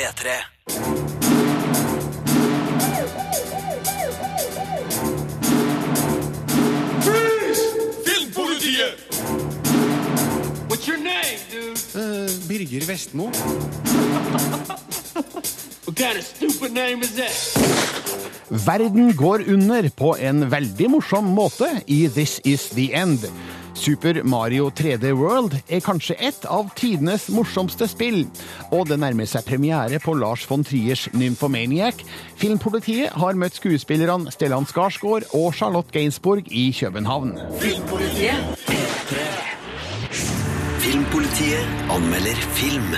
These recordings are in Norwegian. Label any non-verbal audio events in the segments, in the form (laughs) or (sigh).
P3. Filmpolitiet! What's your name, dude? Birger Vestmo. (laughs) What kind of stupid name is that? Verden går under på en veldig morsom måte i This Is The End. Super Mario 3D World er kanskje et av tidenes morsomste spill, og det nærmer seg premiere på Lars von Triers Nymphomaniac. Filmpolitiet har møtt skuespillerne Stellan Skarsgård og Charlotte Gainsbourg i København. Filmpolitiet anmelder film.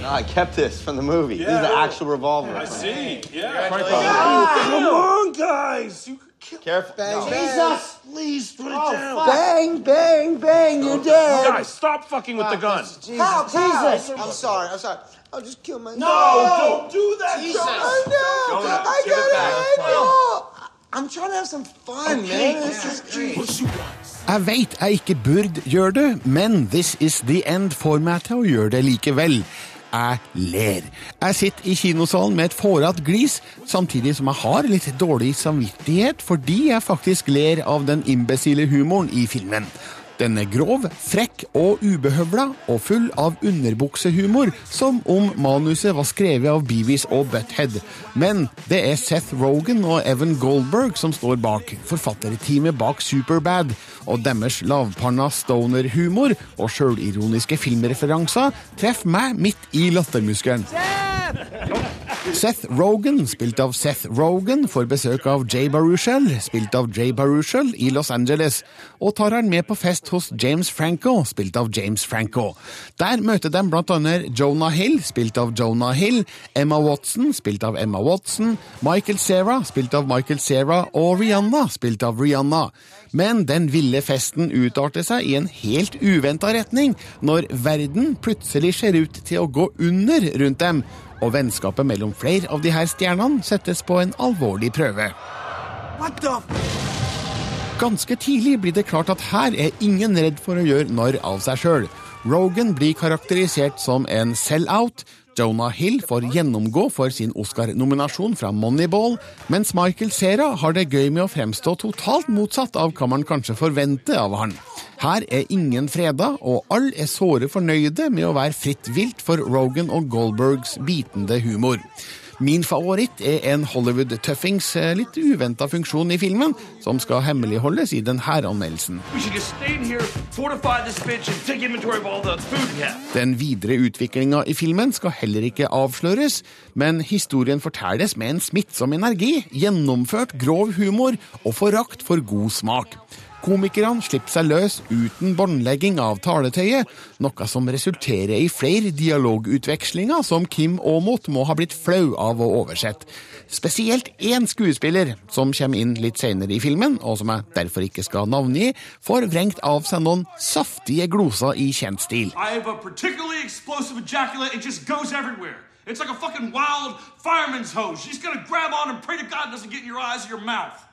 No, I kept this from the movie. This is the actual revolver. I see. Yeah. Come on, guys! You Careful. No. Jesus! Please put it oh, down. Bang, bang, bang, you're dead. Guys, stop fucking with the gun. How, Jesus? I'm sorry. I'm sorry. I'll just kill myself. No, don't do that, Jesus. Jonas. I know. Jonah, I got it. I'm trying to have some fun, Okay, man. This is great. Jeg veit jeg ikke burde gjøre det, men This Is The End får meg til å gjøre det likevel. Jeg ler. Jeg sitter i kinosalen med et fårete glis, samtidig som jeg har litt dårlig samvittighet fordi jeg faktisk ler av den imbesile humoren i filmen. Den er grov, frekk og ubehøvla, og full av underbuksehumor, som om manuset var skrevet av Beavis og Butthead. Men det er Seth Rogan og Evan Goldberg som står bak, forfatterteamet bak Superbad, og deres lavpanna stoner-humor og sjølironiske filmreferanser treffer meg midt i lattermuskelen. Seth Rogan, spilt av Seth Rogan, får besøk av Jay Baruchel, spilt av Jay Baruchel, i Los Angeles, og tar han med på fest hos James Franco, spilt av James Franco. Der møter de blant annet Jonah Hill, spilt av Jonah Hill, Emma Watson, spilt av Emma Watson, Michael Cera, spilt av Michael Cera, og Rihanna, spilt av Rihanna. Men den ville festen utarter seg i en helt uventa retning, når verden plutselig ser ut til å gå under rundt dem, og vennskapet mellom flere av de her stjernene settes på en alvorlig prøve. Ganske tidlig blir det klart at her er ingen redd for å gjøre narr av seg sjøl. Rogan blir karakterisert som en sell-out. Jonah Hill får gjennomgå for sin Oscar-nominasjon fra Moneyball, mens Michael Cera har det gøy med å fremstå totalt motsatt av hva man kanskje forventer av han. Her er ingen freda, og alle er såre fornøyde med å være fritt vilt for Rogan og Goldbergs bitende humor. Min favoritt er en Hollywood-tøffings eh, litt uventa funksjon i filmen, som skal hemmeligholdes i denne anmeldelsen. Den videre utviklinga i filmen skal heller ikke avsløres, men historien fortelles med en smittsom energi, gjennomført grov humor og forakt for god smak. Komikerne slipper seg løs uten båndlegging av taletøyet, noe som resulterer i flere dialogutvekslinger som Kim Aamodt må ha blitt flau av å oversette. Spesielt én skuespiller, som kommer inn litt senere i filmen, og som jeg derfor ikke skal navngi, får vrengt av seg noen saftige gloser i kjent stil. I have a particularly explosive ejaculate. It just goes everywhere. It's like a fucking wild fireman's hose. She's gonna grab on and pray to God it doesn't get in your eyes or your mouth.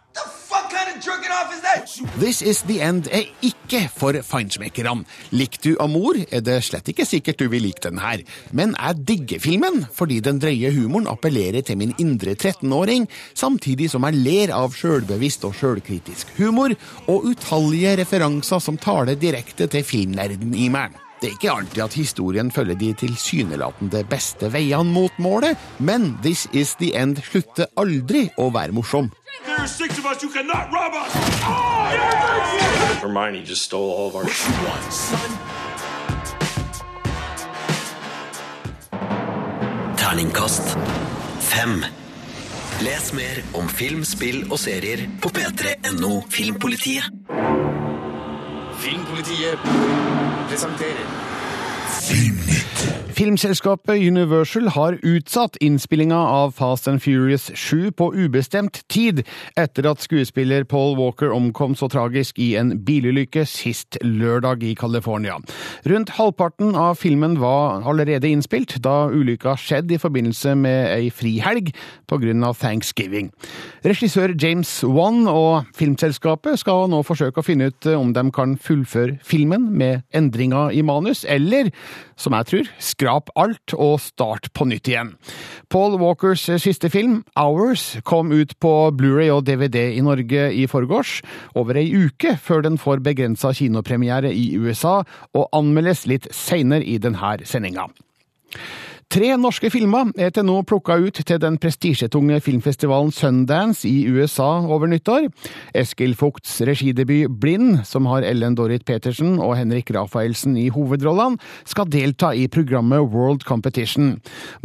This Is The End er ikke for feinschmeckerne. Likte du Amor, er det slett ikke sikkert du vil like den her. Men jeg digger filmen, fordi den drøye humoren appellerer til min indre 13-åring, samtidig som jeg ler av sjølbevisst og sjølkritisk humor, og utallige referanser som taler direkte til filmnerden i meg. Det er ikke alltid at historien følger de tilsynelatende beste veiene mot målet, men This Is The End slutter aldri å være morsom. Terningkast fem. Les mer om film, spill og serier på p3.no Filmpolitiet. Filmpolitiet presenterer Filmselskapet Universal har utsatt innspillinga av Fast and Furious 7 på ubestemt tid, etter at skuespiller Paul Walker omkom så tragisk i en bilulykke sist lørdag i California. Rundt halvparten av filmen var allerede innspilt da ulykka skjedde i forbindelse med ei frihelg pga. thanksgiving. Regissør James Wan og filmselskapet skal nå forsøke å finne ut om de kan fullføre filmen med endringer i manus, eller, som jeg tror, skrap alt og start på nytt igjen. Paul Walkers siste film, Hours, kom ut på Blu-ray og DVD i Norge i forgårs, over ei uke før den får begrensa kinopremiere i USA, og anmeldes litt seinere i denne sendinga. Tre norske filmer er til nå plukka ut til den prestisjetunge filmfestivalen Sundance i USA over nyttår. Eskil Fugts regidebut Blind, som har Ellen Dorrit Petersen og Henrik Rafaelsen i hovedrollene, skal delta i programmet World Competition.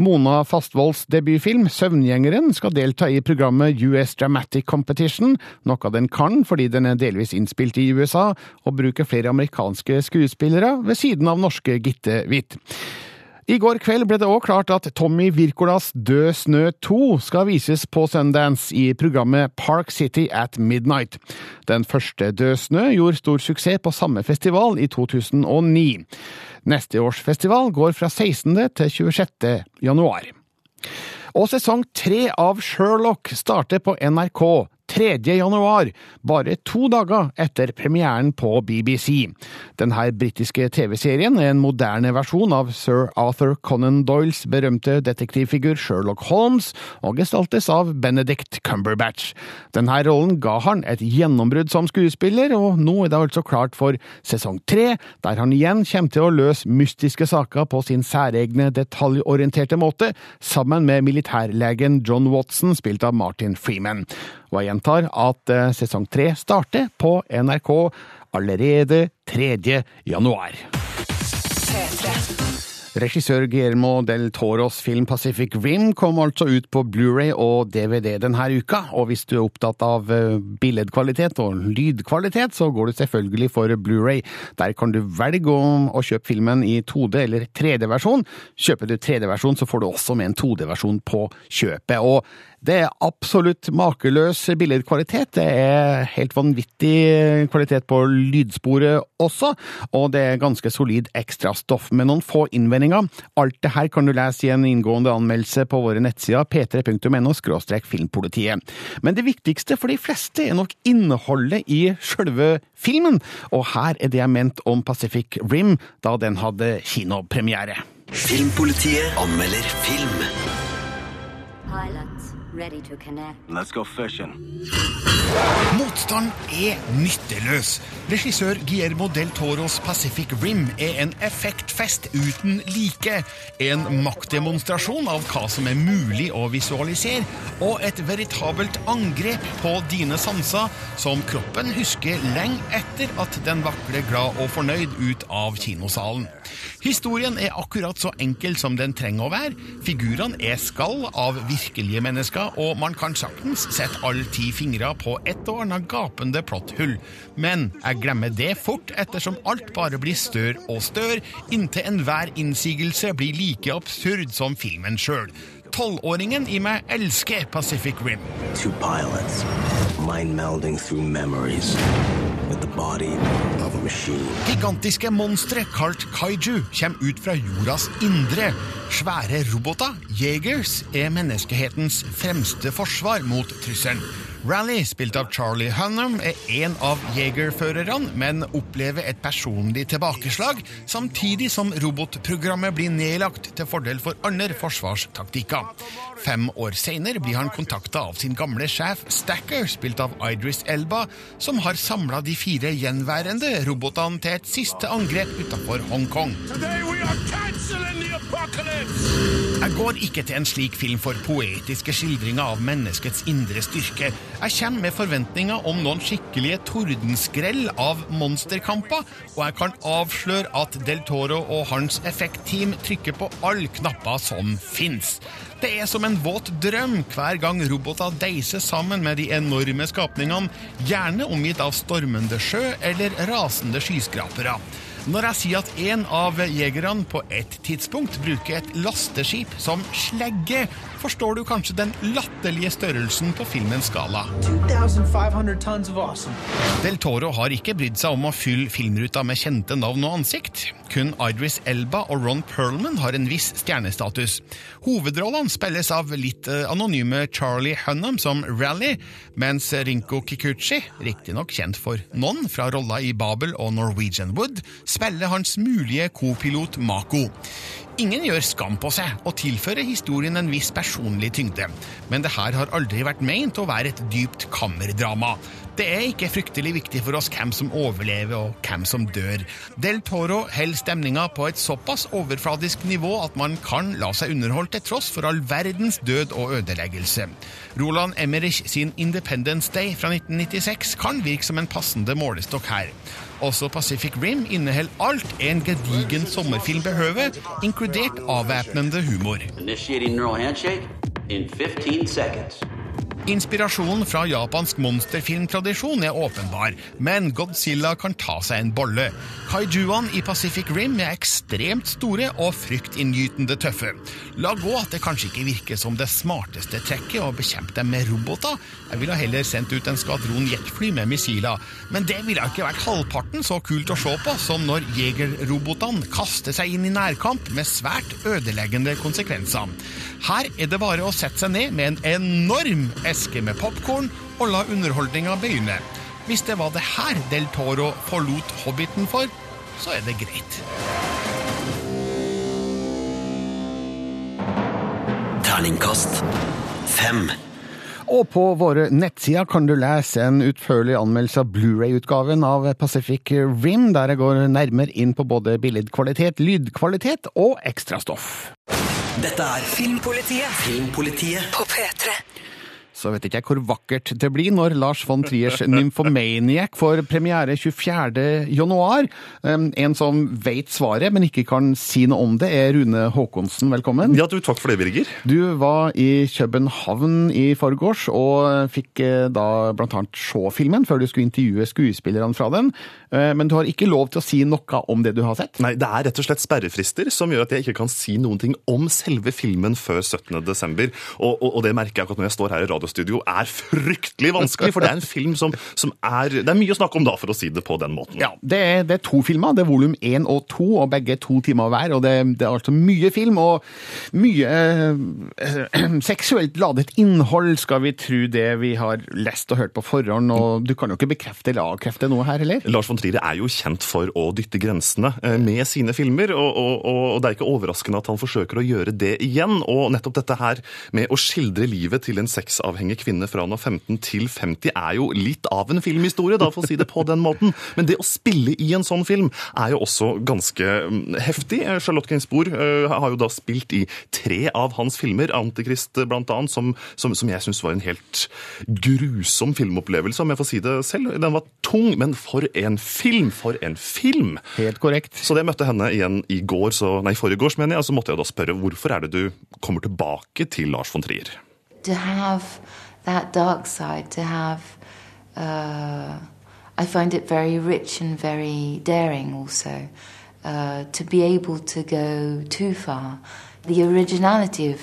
Mona Fastvolds debutfilm Søvngjengeren skal delta i programmet US Dramatic Competition, noe den kan fordi den er delvis innspilt i USA og bruker flere amerikanske skuespillere ved siden av norske Gitte Hvitt. I går kveld ble det òg klart at Tommy Wirkolas Død snø 2 skal vises på Sundance i programmet Park City at Midnight. Den første Død snø gjorde stor suksess på samme festival i 2009. Neste års festival går fra 16. til 26. januar. Og sesong tre av Sherlock starter på NRK 3. januar, bare to dager etter premieren på BBC. Denne britiske TV-serien er en moderne versjon av sir Arthur Conan Doyles berømte detektivfigur Sherlock Holmes, og gestaltes av Benedict Cumberbatch. Denne rollen ga han et gjennombrudd som skuespiller, og nå er det altså klart for sesong tre, der han igjen kommer til å løse mystiske saker på sin særegne, detaljorienterte måte, sammen med militærlegen John Watson, spilt av Martin Freeman. Og jeg gjentar at eh, sesong tre starter på NRK allerede 3. januar. Regissør Guillermo del Toros film Pacific Rim kom altså ut på Blu-ray og DVD denne uka, og hvis du er opptatt av eh, billedkvalitet og lydkvalitet, så går du selvfølgelig for Blu-ray. Der kan du velge å kjøpe filmen i 2D- eller 3D-versjon. Kjøper du 3D-versjon, så får du også med en 2D-versjon på kjøpet. og det er absolutt makeløs billedkvalitet. Det er helt vanvittig kvalitet på lydsporet også, og det er ganske solid ekstrastoff med noen få innvendinger. Alt det her kan du lese i en inngående anmeldelse på våre nettsider p3.no filmpolitiet. Men det viktigste for de fleste er nok innholdet i sjølve filmen, og her er det jeg mente om Pacific Rim da den hadde kinopremiere. Filmpolitiet anmelder film. Pilot, ready to connect. Let's go fishing. Motstand er nytteløs. Regissør Guillermo del Toros Pacific Rim er en effektfest uten like. En maktdemonstrasjon av hva som er mulig å visualisere, og et veritabelt angrep på dine sanser, som kroppen husker lenge etter at den vakler glad og fornøyd ut av kinosalen. Historien er akkurat så enkel som den trenger å være. Figurene er skall av virkelige mennesker, og man kan saktens sette alle ti fingre på et og annet gapende plotthull. Men jeg glemmer det fort, ettersom alt bare blir større og større, inntil enhver innsigelse blir like absurd som filmen sjøl. Tolvåringen i meg elsker Pacific Rim. Two pilots, mind through memories Gigantiske monstre kalt kaiju kommer ut fra jordas indre. Svære roboter, jegers, er menneskehetens fremste forsvar mot trusselen. Rally, spilt av Charlie Hunnam, er en av jegerførerne, men opplever et personlig tilbakeslag, samtidig som robotprogrammet blir nedlagt til fordel for andre forsvarstaktikker. Fem år senere blir han kontakta av sin gamle sjef Stacker, spilt av Idris Elba, som har samla de fire gjenværende robotene til et siste angrep utenfor Hongkong. Jeg går ikke til en slik film for poetiske skildringer av menneskets indre styrke. Jeg kommer med forventninger om noen skikkelige tordenskrell av monsterkamper, og jeg kan avsløre at Del Toro og hans effektteam trykker på alle knapper som fins. Det er som en våt drøm hver gang roboter deiser sammen med de enorme skapningene, gjerne omgitt av stormende sjø eller rasende skyskrapere. Når jeg sier at en av jegerne på et tidspunkt bruker et lasteskip som slegge, forstår du kanskje den latterlige størrelsen på filmens skala. 2,500 tons of awesome. Del Toro har ikke brydd seg om å fylle filmruta med kjente navn og ansikt. Kun Idris Elba og Ron Perlman har en viss stjernestatus. Hovedrollene spilles av litt eh, anonyme Charlie Hunnam som Rally, mens Rinko Kikuchi, riktignok kjent for noen fra rolla i Babel og Norwegian Wood, spiller hans mulige kopilot Mako. Ingen gjør skam på seg og tilfører historien en viss personlig tyngde, men det her har aldri vært meint å være et dypt kammerdrama. Det er ikke fryktelig viktig for oss hvem som overlever og hvem som dør. Del Toro holder stemninga på et såpass overfladisk nivå at man kan la seg underholde til tross for all verdens død og ødeleggelse. Roland Emmerich sin Independence Day fra 1996 kan virke som en passende målestokk her. Også Pacific Rim inneholder alt en gedigen sommerfilm behøver, inkludert avvæpnende humor. Initiating neural handshake in 15 seconds. Inspirasjonen fra japansk monsterfilmtradisjon er åpenbar, men Godzilla kan ta seg en bolle. Kaijuene i Pacific Rim er ekstremt store og fryktinngytende tøffe. La gå at det kanskje ikke virker som det smarteste trekket å bekjempe dem med roboter. Jeg ville heller sendt ut en skvadron jetfly med missiler, men det ville ikke vært halvparten så kult å se på som når jegerrobotene kaster seg inn i nærkamp med svært ødeleggende konsekvenser. Her er det bare å sette seg ned med en enorm eske med popkorn og la underholdninga begynne. Hvis det var det her Del Toro forlot Hobbiten for, så er det greit. Terningkast fem. Og på våre nettsider kan du lese en utførlig anmeldelse av Blu-ray-utgaven av Pacific Rim, der jeg går nærmere inn på både billedkvalitet, lydkvalitet og ekstrastoff. Dette er Filmpolitiet. Filmpolitiet På P3. Så vet ikke jeg hvor vakkert det blir når Lars von Triers Nymphomaniac får premiere 24. januar. Um, En som vet svaret, men ikke kan si noe om det, er Rune Håkonsen. Velkommen. Ja, du, takk for det, Birger. Du var i København i forgårs, og fikk eh, da annet se filmen før du skulle intervjue skuespillerne fra den. Eh, Men du har ikke lov til å si noe om det du har sett? Nei, det er rett og slett sperrefrister som gjør at jeg ikke kan si noen ting om selve filmen før 17. desember. Og, og, og det merker jeg akkurat når jeg står her i radiostudio, er fryktelig vanskelig, for det er en film som, som er Det er mye å snakke om da, for å si det på den måten. Ja, det er, det er to filmer. Det er volum én og to, og begge er to timer hver. og Det, det er altså mye film og mye eh, (clears throat) seksuelt ladet innhold, skal vi tro det vi har lest og hørt på forhånd. og Du kan jo ikke bekrefte eller avkrefte noe her heller? Lars von Trier er jo kjent for å dytte grensene eh, med sine filmer, og, og, og, og det er ikke overraskende at han forsøker å gjøre det igjen. Og nettopp dette her med å skildre livet til en sexavhengig kvinne fra hun er 15 til 50 er jo litt av en filmhistorie, da, for å si det på den måten. Men det å spille i en sånn film er jo også ganske mm, heftig. Eh, Charlotte Gainsbourg eh, har jo da spilt i tre av hans filmer, 'Antikrist' blant annet, som, som, som jeg syns var en helt grusom filmopplevelse, om jeg får si det selv. Den var tung, men for en film! For en film! Helt korrekt. Så da jeg møtte henne igjen i går, så, nei, forrige gårs, mener jeg, så måtte jeg da spørre hvorfor er det du kommer tilbake til Lars von Trier? To have that dark side, to have, uh, I find it very rich and very daring also, uh, to be able to go too far. The originality of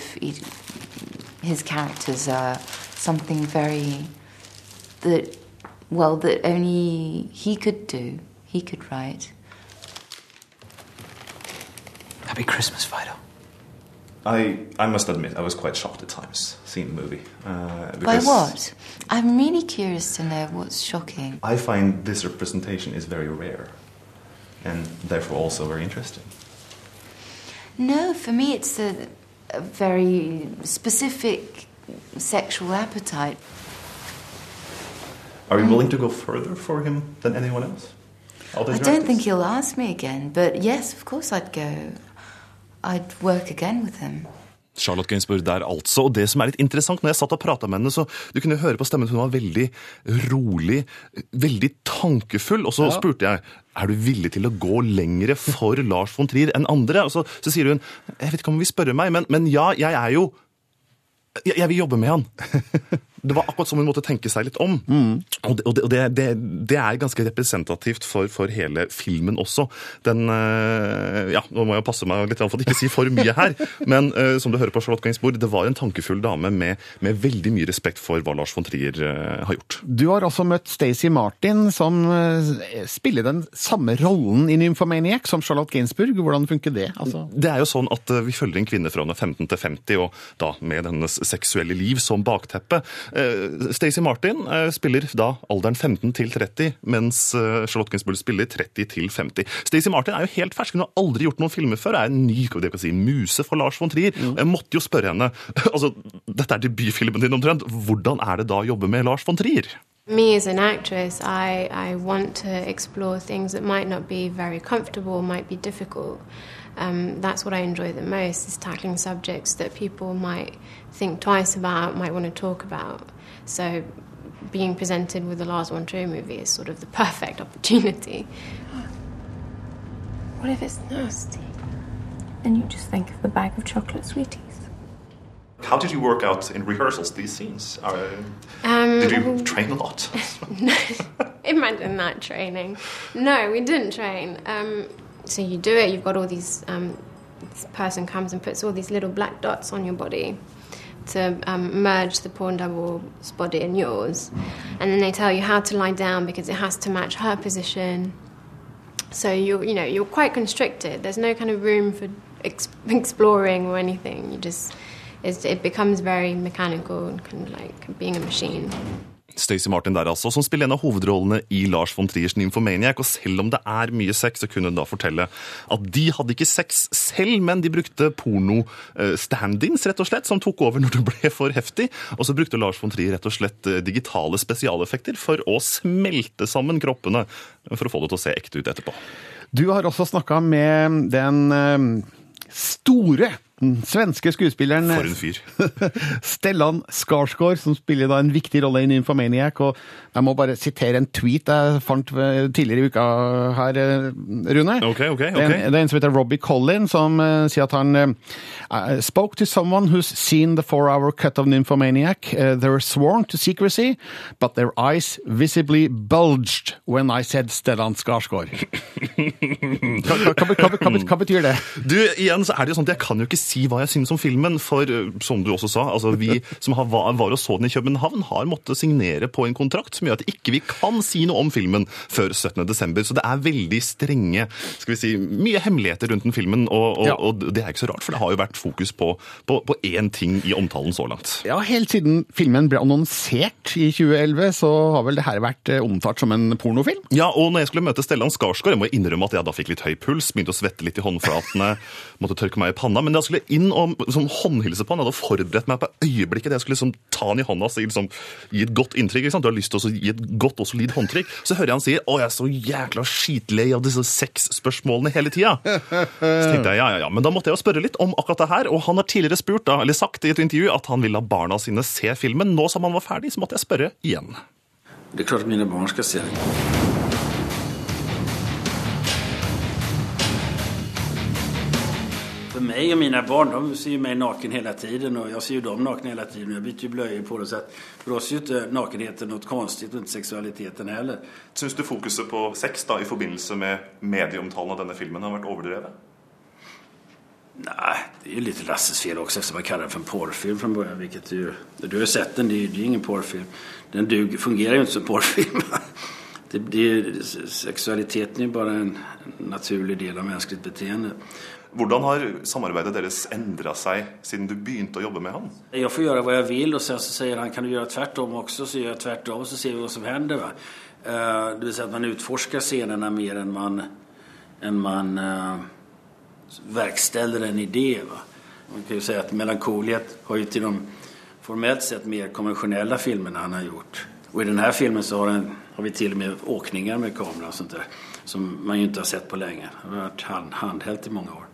his characters are something very, that, well, that only he could do, he could write. Happy Christmas, Fido. I, I must admit, I was quite shocked at times seeing the movie. Uh, By what? I'm really curious to know what's shocking. I find this representation is very rare and therefore also very interesting. No, for me it's a, a very specific sexual appetite. Are you willing to go further for him than anyone else? I don't think he'll ask me again, but yes, of course I'd go. I'd work again with him. Charlotte Gainsbourg der altså. Og det som er litt interessant, når jeg satt og prata med henne, så du kunne høre på stemmen hun var veldig rolig, veldig tankefull. Og så Ja. spurte jeg er du villig til å gå lengre for Lars von Trier enn andre. Og så, så sier hun jeg vet ikke om hun vil spørre meg, men, men ja, jeg er jo jeg, jeg vil jobbe med han. Det var akkurat som hun måtte tenke seg litt om. Det, og det, og det, det, det er ganske representativt for, for hele filmen også. Den eh, Ja, nå må jeg passe meg litt for å ikke si for mye her, (laughs) men eh, som du hører på Charlotte Gainsbourg, det var en tankefull dame med, med veldig mye respekt for hva Lars von Trier eh, har gjort. Du har også møtt Stacey Martin, som spiller den samme rollen i Nymphomaniac som Charlotte Gainsbourg. Hvordan funker det? Altså, Det er jo sånn at vi følger en kvinne fra hun er 15 til 50, og da med hennes seksuelle liv som bakteppe. Eh, Stacey Martin eh, spiller da alderen 15 til 30, mens eh, Charlotte Gainsbourg spiller 30 til 50. Stacey Martin er jo helt fersk, hun har aldri gjort noen filmer før, er en ny det kan si, muse for Lars von Trier. Mm. Jeg måtte jo spørre henne (laughs) altså, Dette er debutfilmen din omtrent. Hvordan er det da å jobbe med Lars von Trier? Me as an actress, I, I want to explore things that might not be very comfortable, might be difficult. Um, that's what I enjoy the most, is tackling subjects that people might think twice about, might want to talk about. So being presented with the Lars von Trier movie is sort of the (laughs) perfect opportunity. What if it's nasty? And you just think of the bag of chocolate sweeties. How did you work out in rehearsals these scenes? Uh, Um, did you train a lot? (laughs) Imagine that training. No, we didn't train. Um, so you do it. You've got all these. Um, this person comes and puts all these little black dots on your body to um, merge the porn double's body and yours, and then they tell you how to lie down because it has to match her position. So you you know you're quite constricted. There's no kind of room for ex- (laughs) exploring or anything. You just it becomes very mechanical and kind of like being a machine. Stacey Martin der altså, som spiller en av hovedrollene i Lars von Triers Nymphomaniac. Og selv om det er mye sex, så kunne hun da fortelle at de hadde ikke sex selv, men de brukte porno-stand-ins, rett og slett, som tok over når det ble for heftig. Og så brukte Lars von Trier rett og slett eh, digitale spesialeffekter for å smelte sammen kroppene for å få det til å se ekte ut etterpå. Du har også snakka med den eh, store den svenske skuespilleren For en fyr. (laughs) Stellan Skarsgård, som spiller da en viktig rolle i Nymphomaniac. Og jeg må bare sitere en tweet jeg fant eh, tidligere i uka her, eh, Rune. Okay, okay, okay. Det, er en, det er en som heter Robbie Collin, som uh, sier at han uh, spoke to someone who's seen the four-hour cut of Nymphomaniac. Uh, they were sworn to secrecy, but their eyes visibly bulged when I said Stellan Skarsgård. (laughs) hva, hva, hva, hva, hva, hva betyr det? Du, igjen så er det jo sånn at Jeg kan jo ikke si hva jeg syns om filmen, for eh, som du også sa, altså vi (laughs) som har, var, og så den i København, har måttet signere på en kontrakt som gjør at ikke vi kan si noe om filmen før 17. desember. Så det er veldig strenge skal vi si, Mye hemmeligheter rundt den filmen, og, og, Ja. og det er ikke så rart, for det har jo vært fokus på, på, på én ting i omtalen så langt. Ja, Helt siden filmen ble annonsert i 2011, så har vel det her vært eh, omtalt som en pornofilm? Ja, og når jeg skulle møte Stellan Skarsgård, jeg må innrømme at jeg da fikk litt høy puls, begynte å svette litt i håndflatene, måtte tørke meg i panna, men da jeg skulle inn og liksom, håndhilse på han, jeg hadde forberedt meg på øyeblikket, jeg skulle liksom ta han i hånda og liksom, gi et godt inntrykk? Du har lyst til å gi et godt og solid håndtrykk, så hører jeg han si, å, jeg er så jækla skitlei av disse sexspørsmålene hele tida. Så tenkte jeg, ja, ja, ja, men da måtte jeg jo spørre litt om akkurat det her, og han har tidligere spurt, da, eller sagt i et intervju, at han ville la barna sine se filmen. Nå som han var ferdig, så måtte jeg spørre igjen. Det er klart mine barn skal se den. Mig och mina barn, de ser ju mig naken hela tiden och jag ser ju dem nakna hela tiden. Jag byter ju blöjor på dem. Så att för oss är ju inte nakenheten något konstigt och inte sexualiteten heller. Syns du fokuset på sex da, i forbindelse med medieomtalen av denne filmen har vært overdrevet? Nej, det är ju lite Lasses fel också eftersom man kallar den för en porrfilm från början. Vilket ju, du har ju sett den, det är ju det ingen porrfilm. Den dug, fungerar ju inte som porrfilm. (laughs) Det, det, sexualiteten är ju bara en naturlig del av mänskligt beteende. Hvordan har samarbeidet deres endra seg siden du begynte å jobbe med han? Jeg får gjøre hva jeg vil, og så sier han kan du gjøre tvert om også, så gjør jeg tvert om, så ser vi hva som hender. Va? Eh, det vil si at man utforsker scenene mer enn man, enn man uh, verksteller en idé. Va? Man kan jo si at Melankoliet har jo til de formelt sett mer konvensjonelle filmene han har gjort. Og i denne filmen så har, den, har vi til og med åkninger med kamera og sånt der, Som man jo ikke har sett på lenge. Det har vært hand, handhällt i mange år.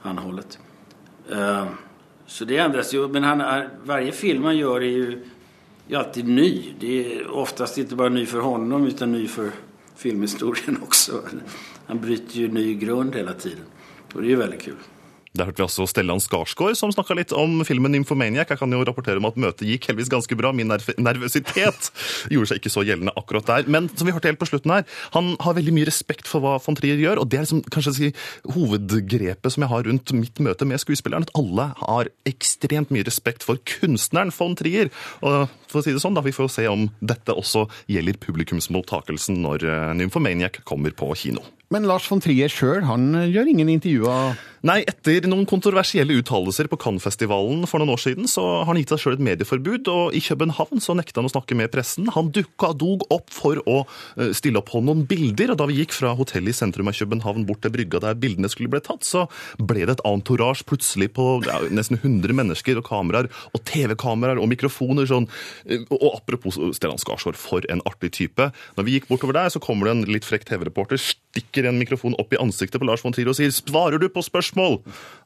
Handhållet. Eh, så det ändras ju. Men han, varje film han gör är ju, är alltid ny. Det är oftast inte bara ny för honom utan ny för filmhistorien (laughs) också. Han bryter ju ny grund hela tiden. Och det är ju väldigt kul. Der hørte vi også Stellan Skarsgård som snakka litt om filmen Nymphomaniac. Jeg kan jo rapportere om at møtet gikk heldigvis ganske bra. Min nerv nervøsitet gjorde seg ikke så gjeldende akkurat der. Men som vi hørte helt på slutten her, han har veldig mye respekt for hva von Trier gjør. Og det er liksom kanskje si, hovedgrepet som jeg har rundt mitt møte med skuespilleren. At alle har ekstremt mye respekt for kunstneren von Trier. Og for å si det sånn, da vi får se om dette også gjelder publikumsmottakelsen når eh, Nymphomaniac kommer på kino. Men Lars von Trier sjøl, han gjør ingen intervjuer? Nei, etter noen kontroversielle uttalelser på Cannes-festivalen for noen år siden, så har han gitt seg sjøl et medieforbud, og i København så nekta han å snakke med pressen. Han dukka dog opp for å eh, stille opp på noen bilder, og da vi gikk fra hotellet i sentrum av København bort til brygga der bildene skulle bli tatt, så ble det et entourage plutselig på ja, nesten 100 mennesker og kameraer, og TV-kameraer og mikrofoner sånn. Eh, Og apropos Stellan Skarsgård, for en artig type. Når vi gikk bortover der, så kommer det en litt frekk TV-reporter, stikker en mikrofon opp i ansiktet på Lars von Trier og sier 'Svarer du på spørsmål?'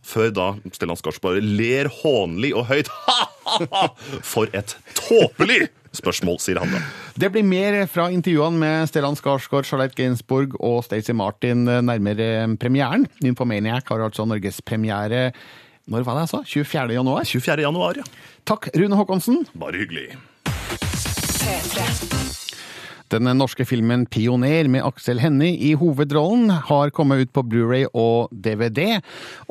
Før da Stellan Skarsgård bare ler hånlig og høyt. Ha-ha-ha! (laughs) For et tåpelig spørsmål, sier han da. Det blir mer fra intervjuene med Stellan Skarsgård, Charlotte Gainsbourg og Stacey Martin nærmere premieren. Nymphomaniac har altså norgespremiere Når var det altså? 24. januar? 24. januar, ja. Takk, Rune Håkonsen. Bare hyggelig. Den norske filmen Pioner med Aksel Hennie i hovedrollen har kommet ut på Blu-ray og DVD.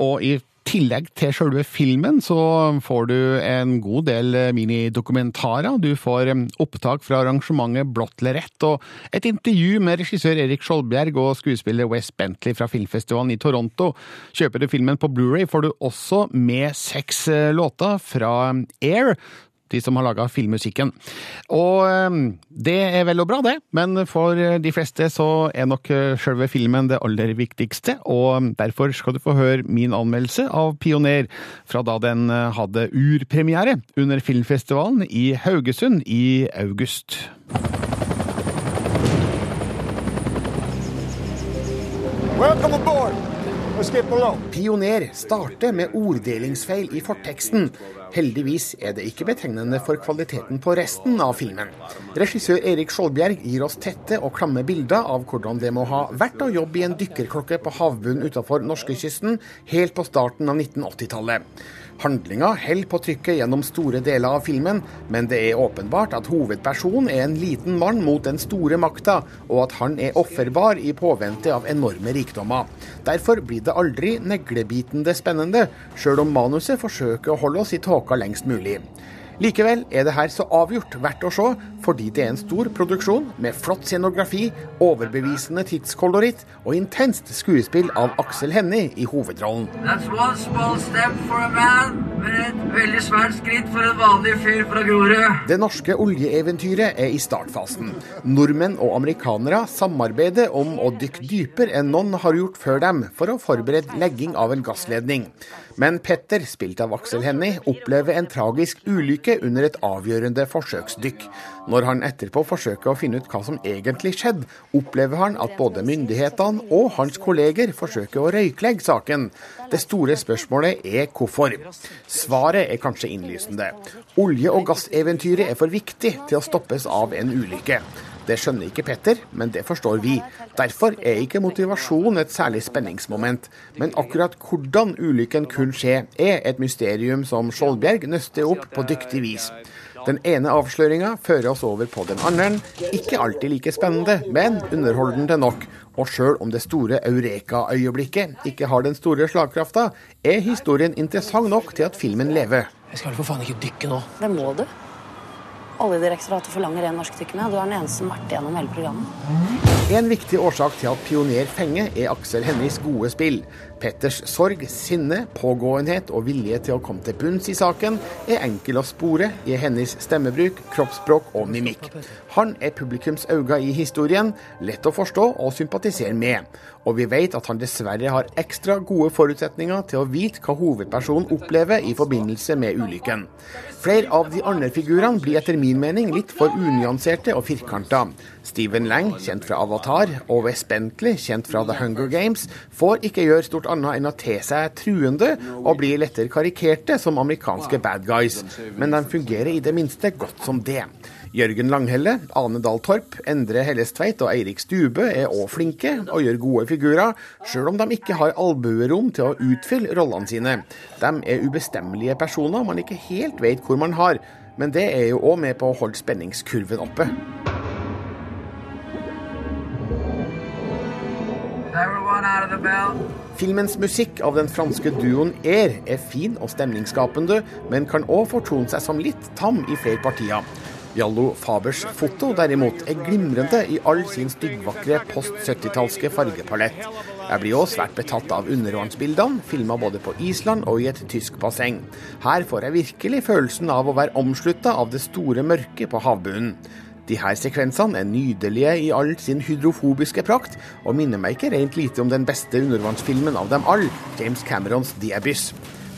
Og i tillegg til selve filmen så får du en god del minidokumentarer. Du får opptak fra arrangementet Blått lerret og et intervju med regissør Erik Skjoldbjerg og skuespiller Wes Bentley fra filmfestivalen i Toronto. Kjøper du filmen på Blu-ray får du også med seks låter fra Air de som har laga filmmusikken. Og eh, det er vel og bra, det, men for de fleste så er nok sjølve selve filmen det aller viktigste, og derfor skal du få høre min anmeldelse av Pioner fra da den eh, hadde urpremiere under filmfestivalen i Haugesund i august. Welcome aboard. Pioner starter med orddelingsfeil i forteksten. Heldigvis er det ikke betegnende for kvaliteten på resten av filmen. Regissør Erik Skjoldbjerg gir oss tette og klamme bilder av hvordan det må ha vært å jobbe i en dykkerklokke på havbunnen utenfor norskekysten helt på starten av 1980-tallet. Handlinga holder på trykket gjennom store deler av filmen, men det er åpenbart at hovedpersonen er en liten mann mot den store makta, og at han er offerbar i påvente av enorme rikdommer. Derfor blir det aldri neglebitende spennende, sjøl om manuset forsøker å holde oss i tåka lengst mulig. Likevel er det her så avgjort verdt å se, fordi det er en stor produksjon med flott scenografi, overbevisende tidskoloritt og intenst skuespill av Aksel Hennie i hovedrollen. Man. Det norske oljeeventyret er i startfasen. Nordmenn og amerikanere samarbeider om å dykke dypere enn noen har gjort før dem, for å forberede legging av en gassledning. Men Petter, spilt av Aksel Hennie, opplever en tragisk ulykke under et avgjørende forsøksdykk. Når han etterpå forsøker å finne ut hva som egentlig skjedde, opplever han at både myndighetene og hans kolleger forsøker å røyklegge saken. Det store spørsmålet er hvorfor. Svaret er kanskje innlysende. Olje- og gasseventyret er for viktig til å stoppes av en ulykke. Det skjønner ikke Petter, men det forstår vi. Derfor er ikke motivasjon et særlig spenningsmoment. Men akkurat hvordan ulykken kunne skje, er et mysterium som Skjoldbjerg nøster opp på dyktig vis. Den ene avsløringa fører oss over på den andre. Ikke alltid like spennende, men underholdende nok. Og sjøl om det store eureka-øyeblikket ikke har den store slagkrafta, er historien interessant nok til at filmen lever. Jeg skal vel for faen ikke dykke nå. Det må du. Oljedirektoratet forlanger en norskdykkende. Du er den eneste som har vært igjennom hele programmet. En viktig årsak til at Pioner fenger, er Aksel Hennies gode spill. Petters sorg, sinne, pågåenhet og vilje til å komme til bunns i saken er enkel å spore i hennes stemmebruk, kroppsspråk og mimikk. Han er publikums øyne i historien, lett å forstå og sympatisere med. Og vi vet at han dessverre har ekstra gode forutsetninger til å vite hva hovedpersonen opplever i forbindelse med ulykken. Flere av de andre figurene blir etter min mening litt for unyanserte og firkanta. Stephen Lang, kjent fra Avatar, og Wes Bentley, kjent fra The Hunger Games, får ikke gjøre stort annet enn å te seg truende og bli lettere karikerte som amerikanske bad guys, men de fungerer i det minste godt som det. Jørgen Langhelle, Ane Dahl Torp, Endre Hellestveit og Eirik Stube er òg flinke og gjør gode figurer, sjøl om de ikke har albuerom til å utfylle rollene sine. De er ubestemmelige personer man ikke helt vet hvor man har, men det er jo òg med på å holde spenningskurven oppe. Filmens musikk av den franske duoen Air er fin og stemningsskapende, men kan òg fortone seg som litt tam i flere partier. Jallo Fabers foto derimot er glimrende i all sin styggvakre post 70-tallske fargepalett. Jeg blir også svært betatt av undervannsbildene, filma både på Island og i et tysk basseng. Her får jeg virkelig følelsen av å være omslutta av det store mørket på havbunnen. De her sekvensene er nydelige i all sin hydrofobiske prakt, og minner meg ikke rent lite om den beste undervannsfilmen av dem alle, James Camerons The Abyss.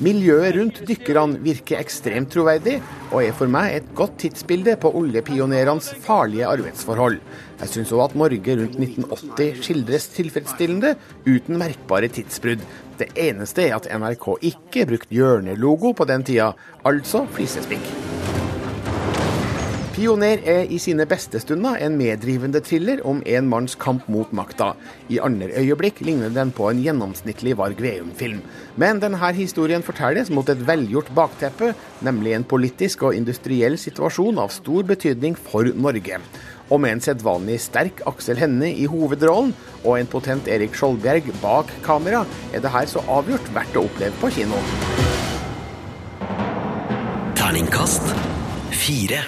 Miljøet rundt dykkerne virker ekstremt troverdig, og er for meg et godt tidsbilde på oljepionerenes farlige arbeidsforhold. Jeg syns òg at Norge rundt 1980 skildres tilfredsstillende, uten merkbare tidsbrudd. Det eneste er at NRK ikke brukte hjørnelogo på den tida, altså flisespikk. Pioner er i sine beste stunder en meddrivende thriller om en manns kamp mot makta. I andre øyeblikk ligner den på en gjennomsnittlig Varg Veum-film. Men denne historien fortelles mot et velgjort bakteppe, nemlig en politisk og industriell situasjon av stor betydning for Norge. Og med en sedvanlig sterk Aksel Hennie i hovedrollen og en potent Erik Skjoldbjerg bak kamera, er det her så avgjort verdt å oppleve på kino. Terningkast fire.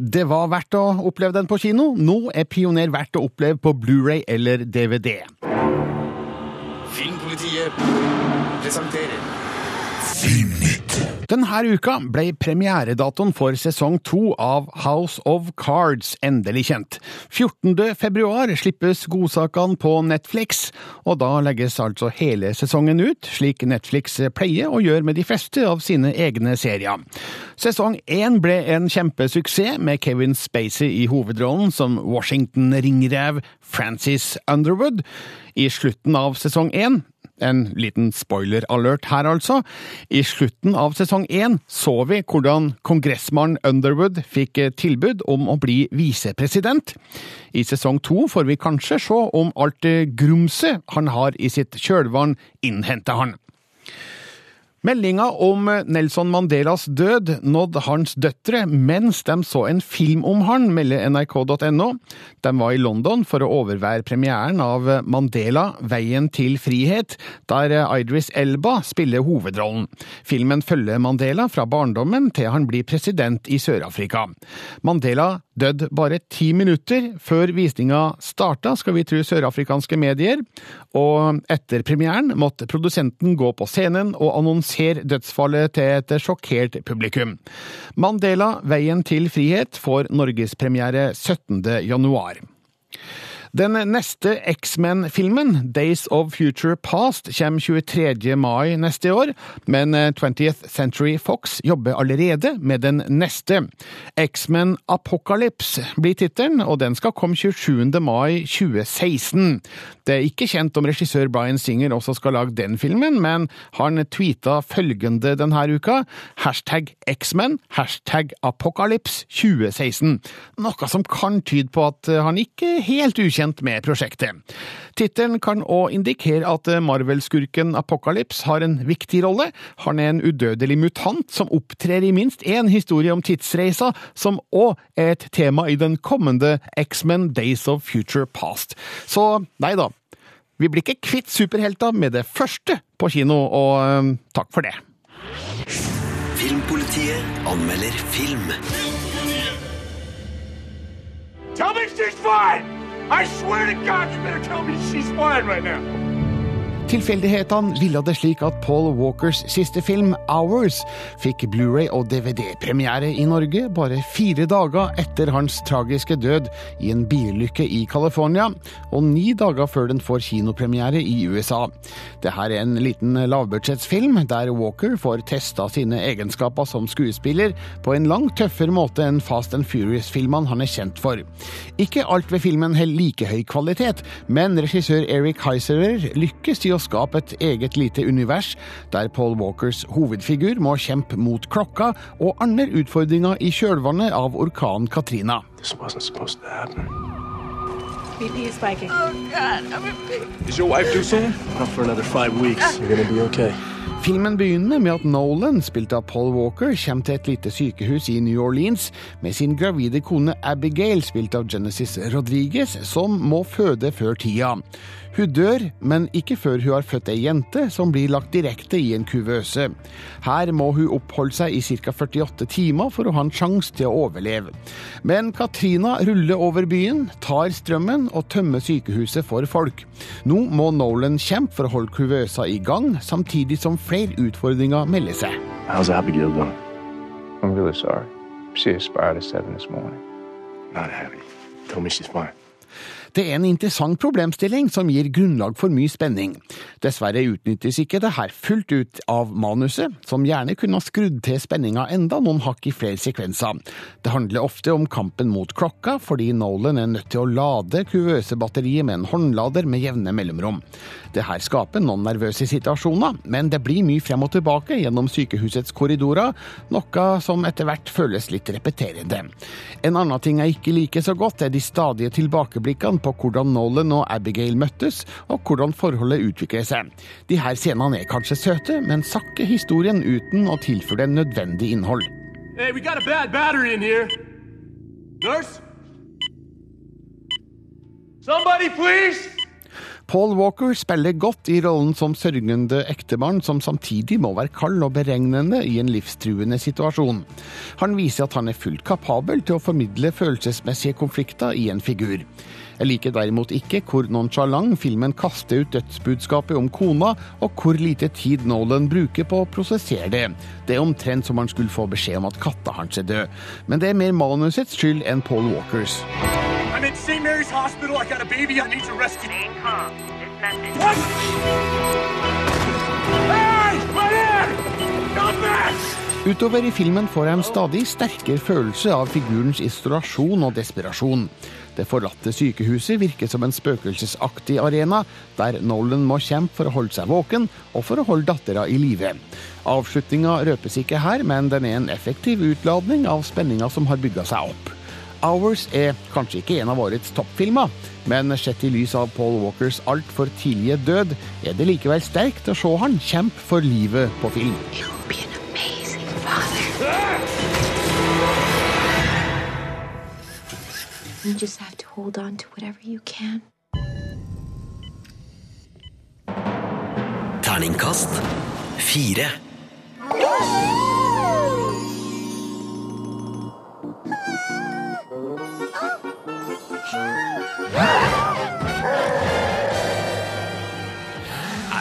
Det var verdt å oppleve den på kino. Nå er Pioner verdt å oppleve på Blu-ray eller DVD. Filmpolitiet presenterer Denne uka ble premieredatoen for sesong to av House of Cards endelig kjent. 14. februar slippes godsakene på Netflix, og da legges altså hele sesongen ut, slik Netflix pleier å gjøre med de fleste av sine egne serier. Sesong én ble en kjempesuksess, med Kevin Spacey i hovedrollen som Washington-ringrev Francis Underwood. I slutten av sesong én en liten spoiler-alert her, altså. I slutten av sesong én så vi hvordan kongressmann Underwood fikk tilbud om å bli visepresident. I sesong to får vi kanskje se om alt grumset han har i sitt kjølvann, innhenter han. Meldinga om Nelson Mandelas død nådde hans døtre mens de så en film om han, melder nrk.no. De var i London for å overvære premieren av Mandela Veien til frihet, der Idris Elba spiller hovedrollen. Filmen følger Mandela fra barndommen til han blir president i Sør-Afrika. Mandela døde bare ti minutter før visninga starta, skal vi tro sørafrikanske medier, og etter premieren måtte produsenten gå på scenen og annonsere dødsfallet til et sjokkert publikum. Mandela Veien til frihet får norgespremiere 17. januar. Den neste X-Men-filmen, Days of Future Past, kommer 23. mai neste år, men 20th Century Fox jobber allerede med den neste. X-Men Apocalypse blir tittelen, og den skal komme 27. mai 2016. Det er ikke kjent om regissør Bryan Singer også skal lage den filmen, men han tweeta følgende denne uka, hashtag X-Men, hashtag Apocalypse 2016, noe som kan tyde på at han ikke er helt ukjent ukjent med prosjektet. Tittelen kan òg indikere at Marvel-skurken Apocalypse har en viktig rolle. Han er en udødelig mutant som opptrer i minst én historie om tidsreisa, som òg er et tema i den kommende X-Men Days of Future Past. Så nei da, vi blir ikke kvitt superhelta med det første på kino, og øh, takk for det. Filmpolitiet anmelder film. Tell me she's fine! I swear to God, you better tell me she's fine right now. Tilfeldighetene ville det slik at Paul Walkers siste film, Hours, fikk Blu-ray og DVD-premiere i Norge bare fire dager etter hans tragiske død i en bilulykke i California, og ni dager før den får kinopremiere i USA. Dette er en liten lavbudsjettsfilm der Walker får testa sine egenskaper som skuespiller på en langt tøffere måte enn Fast and Furious-filmene han er kjent for. Ikke alt ved filmen holder like høy kvalitet, men regissør Eric Heiserer lykkes i å skape et eget lite univers, der Paul Walkers hovedfigur må kjempe mot klokka og andre utfordringer i kjølvannet av orkanen Katrina. This wasn't supposed to happen. BP is spiking. Oh, God, I'm in pain. Is your wife due soon? Not for another five weeks. You're gonna be okay. Filmen begynner med at Nolan, spilt av Paul Walker, kommer til et lite sykehus i New Orleans med sin gravide kone Abigail, spilt av Genesis Rodriguez, som må føde før tida. Hun dør, men ikke før hun har født ei jente som blir lagt direkte i en kuvøse. Her må hun oppholde seg i ca. 48 timer for å ha en sjanse til å overleve. Men Katrina ruller over byen, tar strømmen og tømmer sykehuset for folk. Nå må Nolan kjempe for å holde kuvøsa i gang, samtidig som flere utfordringer melder seg. How's Abigail doing? I'm really sorry. She expired at 7 this morning. Not happy. Told me she's fine. Det er en interessant problemstilling som gir grunnlag for mye spenning. Dessverre utnyttes ikke det her fullt ut av manuset, som gjerne kunne ha skrudd til spenninga enda noen hakk i flere sekvenser. Det handler ofte om kampen mot klokka, fordi Nolan er nødt til å lade kuvøsebatteriet med en håndlader med jevne mellomrom. Det her skaper noen nervøse situasjoner, men det blir mye frem og tilbake gjennom sykehusets korridorer, noe som etter hvert føles litt repeterende. En annen ting jeg ikke liker så godt, er de stadige tilbakeblikkene på hvordan Nolan og Abigail møttes, og hvordan forholdet utvikler seg. De her scenene er kanskje søte, men sakker historien uten å tilføre den nødvendig innhold. Hey, we got a bad battery in here. Nurse? Somebody, please? Paul Walker spiller godt i rollen som sørgende ektemann som samtidig må være kald og beregnende i en livstruende situasjon. Han viser at han er fullt kapabel til å formidle følelsesmessige konflikter i en figur. Jeg liker derimot ikke hvor nonchalant filmen kaster ut dødsbudskapet om kona, og hvor lite tid Nolan bruker på å prosessere det. Det er omtrent som han skulle få beskjed om at katta hans er død. Men det er mer manusets skyld enn Paul Walkers. I'm at St. Mary's Hospital. I got a baby I need to rescue. Stay calm. This message. What? Hey! My hand! Come back! Utover i filmen får jeg en stadig sterkere følelse av figurens isolasjon og desperasjon. Det forlatte sykehuset virker som en spøkelsesaktig arena, der Nolan må kjempe for å holde seg våken og for å holde dattera i live. Avslutninga røpes ikke her, men den er en effektiv utladning av spenninga som har bygga seg opp. Hours er kanskje ikke en av årets toppfilmer, men sett i lys av Paul Walkers altfor tidlige død, er det likevel sterkt å se han kjempe for livet på film. You just have to hold on to whatever you can. Terningkast fire.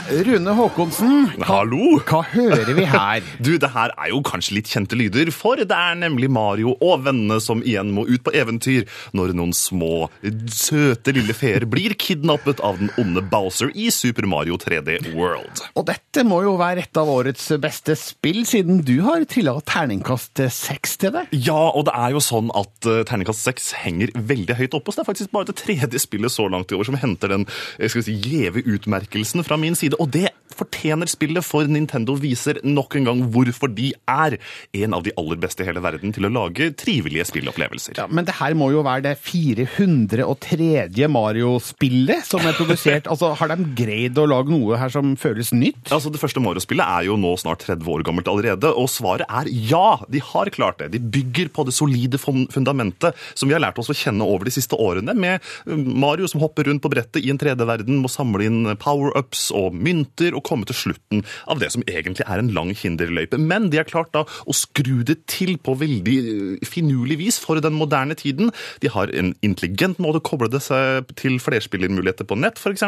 Rune Haakonsen, Hallo! hva hører vi her? (laughs) Du, det her er jo kanskje litt kjente lyder, for det er nemlig Mario og vennene som igjen må ut på eventyr når noen små, søte lille feer blir kidnappet av den onde Bowser i Super Mario 3D World. Og dette må jo være et av årets beste spill, siden du har trilla terningkast seks til det. Ja, og det er jo sånn at uh, terningkast 6 henger veldig høyt oppe, så det er faktisk bare det tredje spillet så langt i år som henter den jeg skal si, gjeve utmerkelsen fra min side. Og det fortjener spillet, for Nintendo viser nok en gang hvorfor de er en av de aller beste i hele verden til å lage trivelige spillopplevelser. Ja, Men det her må jo være det 403. Mario-spillet som er produsert. (laughs) altså, Har de greid å lage noe her som føles nytt? Altså, Det første Mario-spillet er jo nå snart 30 år gammelt allerede, og svaret er ja! De har klart det. De bygger på det solide fundamentet som vi har lært oss å kjenne over de siste årene, med um, Mario som hopper rundt på brettet i en 3D-verden, må samle inn power-ups og mynter og komme til slutten av det som egentlig er en lang hinderløype. Men de har klart da å skru det til på veldig uh, finurlig vis for den moderne tiden. De har en intelligent måte å koble det seg til flerspillermuligheter på nett, f.eks.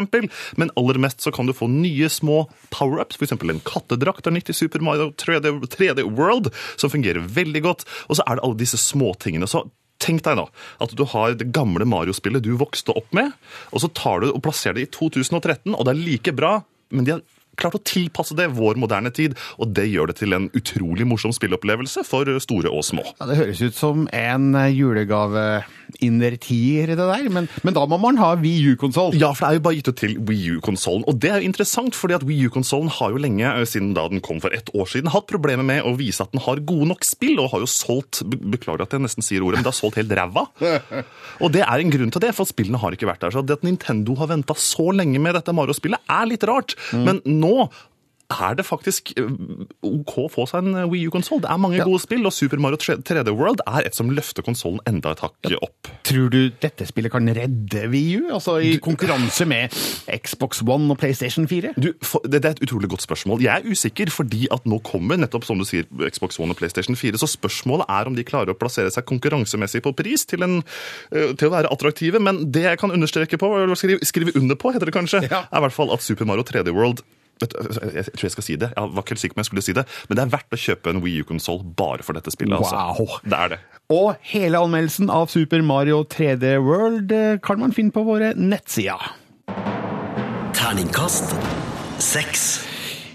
Men aller mest så kan du få nye små power-ups, f.eks. en kattedrakt av 90 Super Mario 3D, 3D World, som fungerer veldig godt. Og så er det alle disse småtingene. Så Tenk deg nå at du har det gamle Mario-spillet du vokste opp med, og så tar du og plasserer det i 2013, og det er like bra, men de har klart å tilpasse det vår moderne tid, og det gjør det til en utrolig morsom spillopplevelse for store og små. Ja, Det høres ut som en julegaveinnertier, det der, men, men da må man ha Wii U-konsoll. Ja, for det er jo bare gitt ut til Wii U-konsollen. Og det er jo interessant, fordi at Wii U-konsollen har jo lenge, eh, siden da den kom for ett år siden, hatt problemer med å vise at den har gode nok spill, og har jo solgt Beklager at jeg nesten sier ordet, men det har solgt helt ræva. Og det er en grunn til det, for spillene har ikke vært der. Så det at Nintendo har venta så lenge med dette Mario-spillet, er litt rart. Men nå er det faktisk eh, OK å få seg en Wii U-konsoll. Det er mange gode spill, og Super Mario 3D World er et som løfter konsollen enda et hakk opp. Tror du dette spillet kan redde Wii U, altså i konkurranse med Xbox One og PlayStation 4? Du, for, det, det er et utrolig godt spørsmål. Jeg er usikker, fordi at nå kommer nettopp som du sier, Xbox One og PlayStation 4. Så spørsmålet er om de klarer å plassere seg konkurransemessig på pris til, en, eh, til å være attraktive. Men det jeg kan understreke på, eller skrive, skrive under på, heter det kanskje, er i hvert fall at Super Mario 3D World du, jeg tror jeg skal si det. Jeg var ikke helt sikker på om jeg skulle si det, men det er verdt å kjøpe en Wii U-konsoll bare for dette spillet. Altså. Det er det. Og hele anmeldelsen av Super Mario 3D World eh, kan man finne på våre nettsider. Terningkast seks.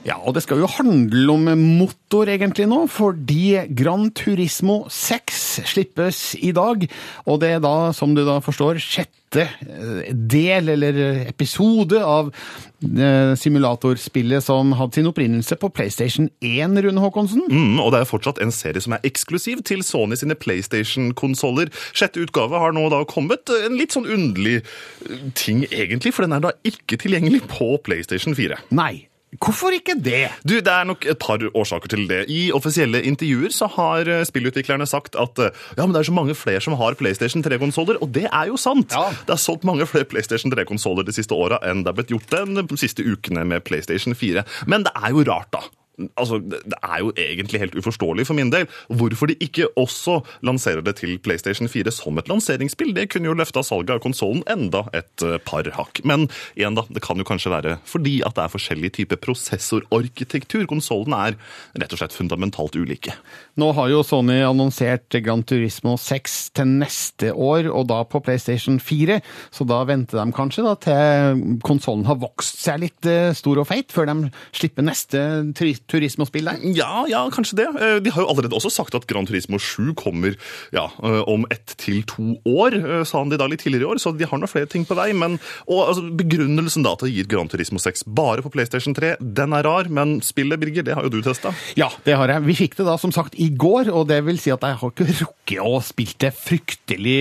Ja, og det skal jo handle om motor egentlig nå, fordi Gran Turismo 6 slippes i dag. Og det er da, som du da forstår, sjette eh, del eller episode av eh, simulatorspillet som hadde sin opprinnelse på PlayStation 1, Rune Håkonsen. Mm, og det er fortsatt en serie som er eksklusiv til Sony sine PlayStation-konsoller. Sjette utgave har nå da kommet. En litt sånn underlig eh, ting, egentlig, for den er da ikke tilgjengelig på PlayStation 4. Nei. Hvorfor ikke det? Du, Det er nok et par årsaker til det. I offisielle intervjuer så har eh, spillutviklerne sagt at eh, ja, men det er så mange flere som har PlayStation 3-konsoller, og det er jo sant. Det er solgt mange flere PlayStation 3-konsoller de siste åra enn det er blitt gjort de siste ukene med PlayStation 4. Men det er jo rart, da. Altså, Det er jo egentlig helt uforståelig for min del hvorfor de ikke også lanserer det til PlayStation 4 som et lanseringsspill. Det kunne jo løfta salget av konsollen enda et eh, par hakk. Men igjen da, det kan jo kanskje være fordi at det er forskjellig type prosessorarkitektur. Konsollene er rett og slett fundamentalt ulike. Nå har jo Sony annonsert Gran Turismo 6 til neste år, og da på PlayStation 4. Så da venter de kanskje da til konsollen har vokst seg litt eh, stor og feit, før de slipper neste turi- turismospill der. Ja, ja, kanskje det. Eh, De har jo allerede også sagt at Gran Turismo 7 kommer ja, eh, om ett til to år, eh, sa han de da litt tidligere i år, så de har nå flere ting på vei. Men, og altså, Begrunnelsen da til å gi Gran Turismo 6 bare på PlayStation 3, den er rar, men spillet, Birger, det har jo du testa. Ja, det har jeg. Vi fikk det da som sagt i går, og det vil si at jeg har ikke rukket å spille det fryktelig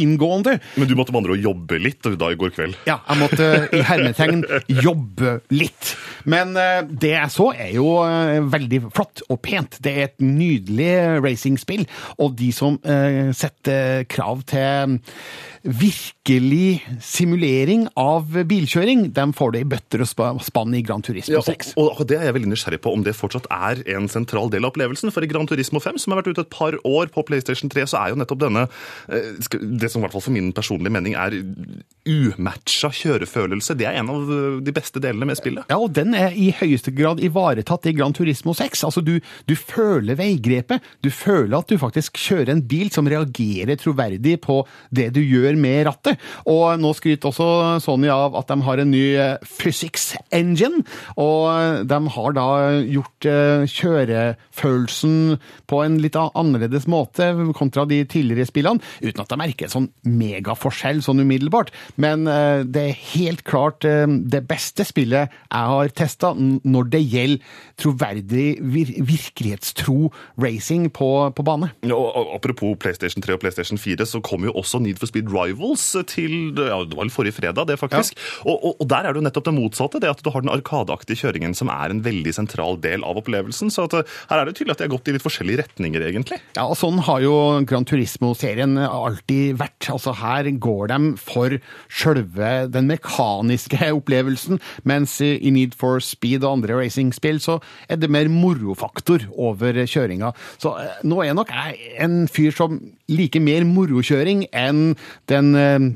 inngående. Men du måtte med andre ord jobbe litt da i går kveld? Ja, jeg måtte i hermetegn jobbe litt. Men det jeg så er jo eh, veldig flott og pent. Det er et nydelig racingspill, og de som eh, setter krav til virkelig simulering av bilkjøring, de får det i bøtter og spa- spann i Gran Turismo Ja, 6. og, og det er jeg veldig nysgjerrig på, om det fortsatt er en sentral del av opplevelsen. For i Gran Turismo 5, som har vært ute et par år på PlayStation 3, så er jo nettopp denne eh, Det som i hvert fall for min personlige mening er umatcha kjørefølelse, det er en av de beste delene med spillet. Ja, og den er i høyeste grad ivaretatt i Gran Turismo 6. Altså, du, du føler veigrepet. Du føler at du faktisk kjører en bil som reagerer troverdig på det du gjør med rattet. Og nå skryter også Sony av at de har en ny eh, physics engine, og de har da gjort eh, kjørefølelsen på en litt annerledes måte kontra de tidligere spillene, uten at de merker en sånn megaforskjell sånn umiddelbart. Men eh, det er helt klart eh, det beste spillet jeg har testa når det gjelder troverdig, vir virkelighetstro racing på, på bane. Ja, og og Apropos PlayStation 3 og PlayStation 4, så kom jo også Need for Speed Rivals til ja, det var vel forrige fredag, det faktisk. Og, og, og der er det jo nettopp det motsatte, det at du har den arkadeaktige kjøringen som er en veldig sentral del av opplevelsen. Så at, eh, her er det tydelig at de har gått i litt forskjellige retninger, egentlig. Ja, og sånn har jo Gran Turismo-serien alltid vært. Altså her går de for sjølve den mekaniske opplevelsen, mens i Need for Speed og andre racingspill så er det mer morofaktor over kjøringa. Så eh, nå er nok jeg en fyr som liker mer morokjøring enn den eh,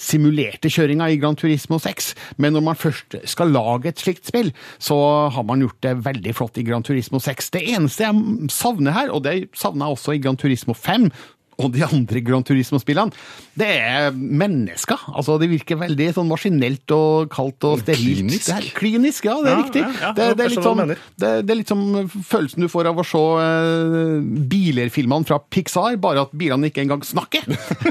simulerte kjøringa i Gran Turismo 6. Men når man først skal lage et slikt spill, så har man gjort det veldig flott i Gran Turismo 6. Det eneste jeg savner her, og det savner jeg også i Gran Turismo 5, og de andre Grand Turismo-spillene, det er mennesker. Altså, Det virker veldig sånn maskinelt og kaldt og sterilt. Klinisk? Det er klinisk, ja, det er Ja, riktig. ja, det, det, er sånn, det, det er litt som følelsen du får av å se uh, bilerfilmene fra Pixar, bare at bilene ikke engang snakker.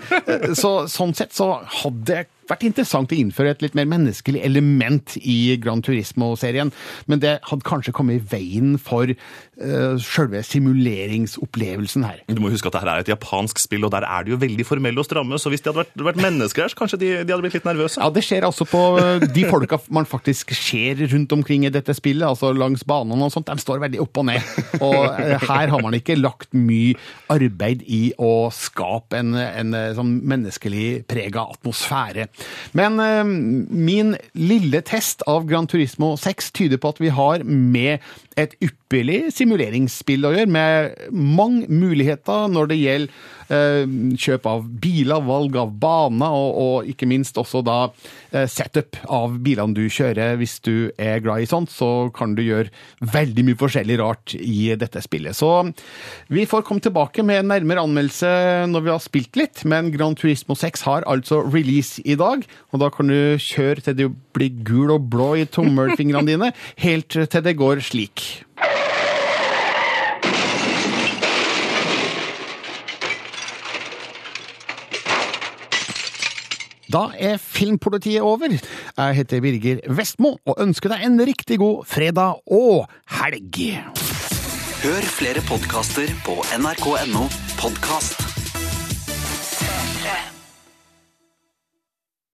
(laughs) så, sånn sett så hadde jeg vært interessant å innføre et litt mer menneskelig element i Gran Turismo-serien, men det hadde kanskje kommet i veien for uh, selve simuleringsopplevelsen her. Du må huske at dette er et japansk spill, og der er de jo veldig formelle og stramme, så hvis de hadde vært, vært mennesker her, så kanskje de, de hadde blitt litt nervøse. Ja, det skjer altså på uh, de folka man faktisk ser rundt omkring i dette spillet, altså langs banene og sånt, de står veldig opp og ned. Og uh, her har man ikke lagt mye arbeid i å skape en, en sånn menneskelig prega atmosfære. Men eh, min lille test av Gran Turismo 6 tyder på at vi har med et ypperlig simuleringsspill å gjøre, med mange muligheter når det gjelder kjøp av biler, valg av baner, og, og ikke minst også da eh, setup av bilene du kjører. Hvis du er glad i sånt, så kan du gjøre veldig mye forskjellig rart i dette spillet. Så vi får komme tilbake med en nærmere anmeldelse når vi har spilt litt, men Gran Turismo 6 har altså release i dag, og da kan du kjøre til du blir gul og blå i tommelfingrene dine, (laughs) helt til det går slik. Da er Filmpolitiet over. Jeg heter Birger Vestmo og ønsker deg en riktig god fredag og helg. Hør flere podkaster på nrk.no podkast.